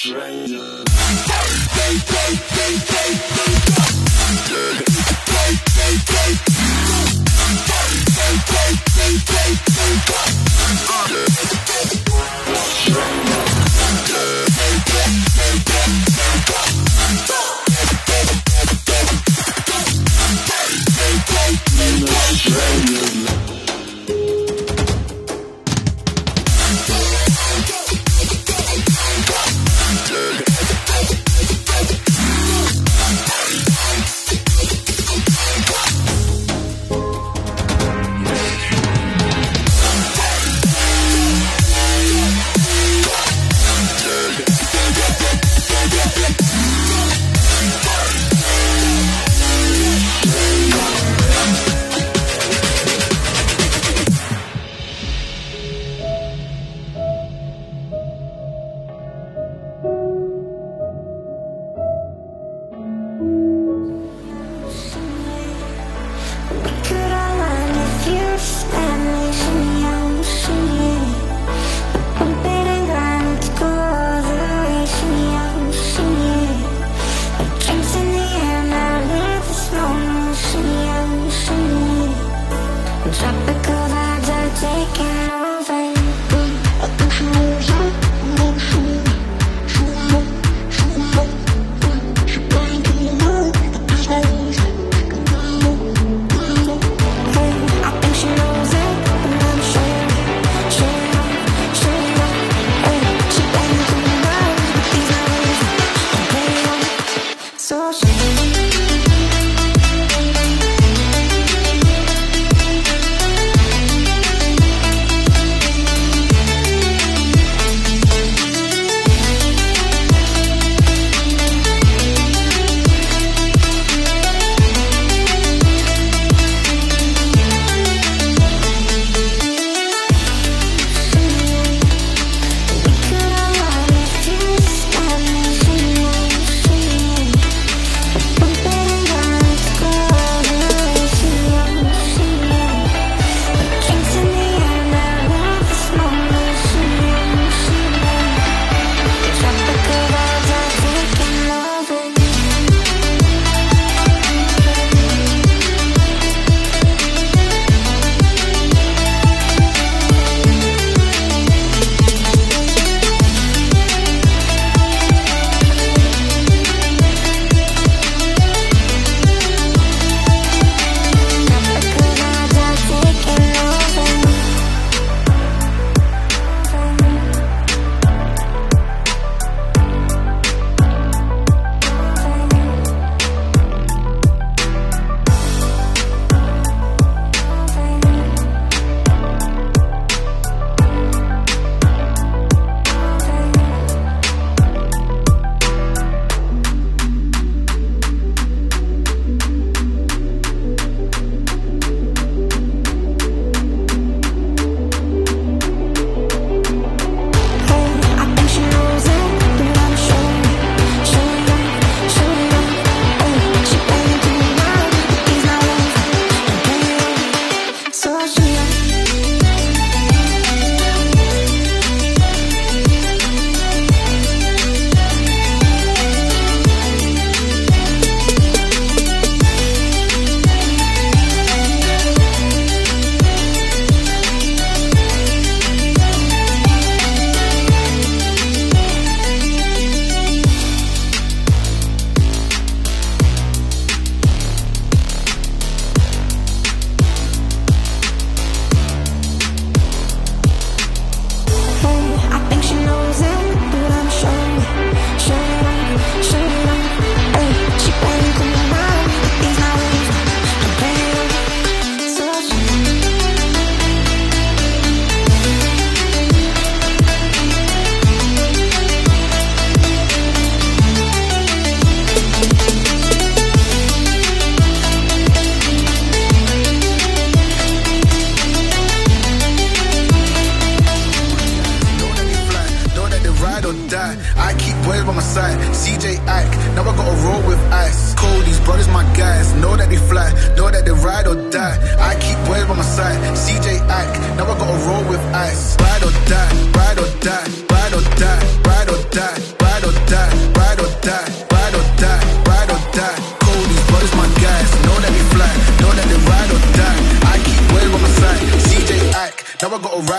Stranger.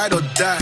ride or die.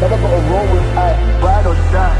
Never gonna roll with I ride or die.